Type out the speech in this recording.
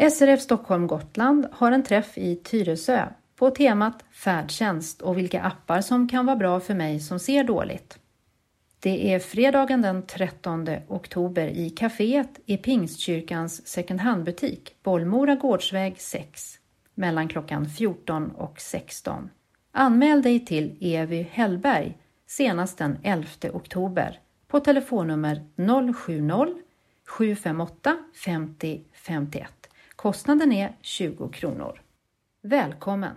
SRF Stockholm Gotland har en träff i Tyresö på temat färdtjänst och vilka appar som kan vara bra för mig som ser dåligt. Det är fredagen den 13 oktober i kaféet i Pingstkyrkans second hand-butik, Bollmora Gårdsväg 6, mellan klockan 14 och 16. Anmäl dig till Evy Hellberg senast den 11 oktober på telefonnummer 070-758 50 51. Kostnaden är 20 kronor. Välkommen!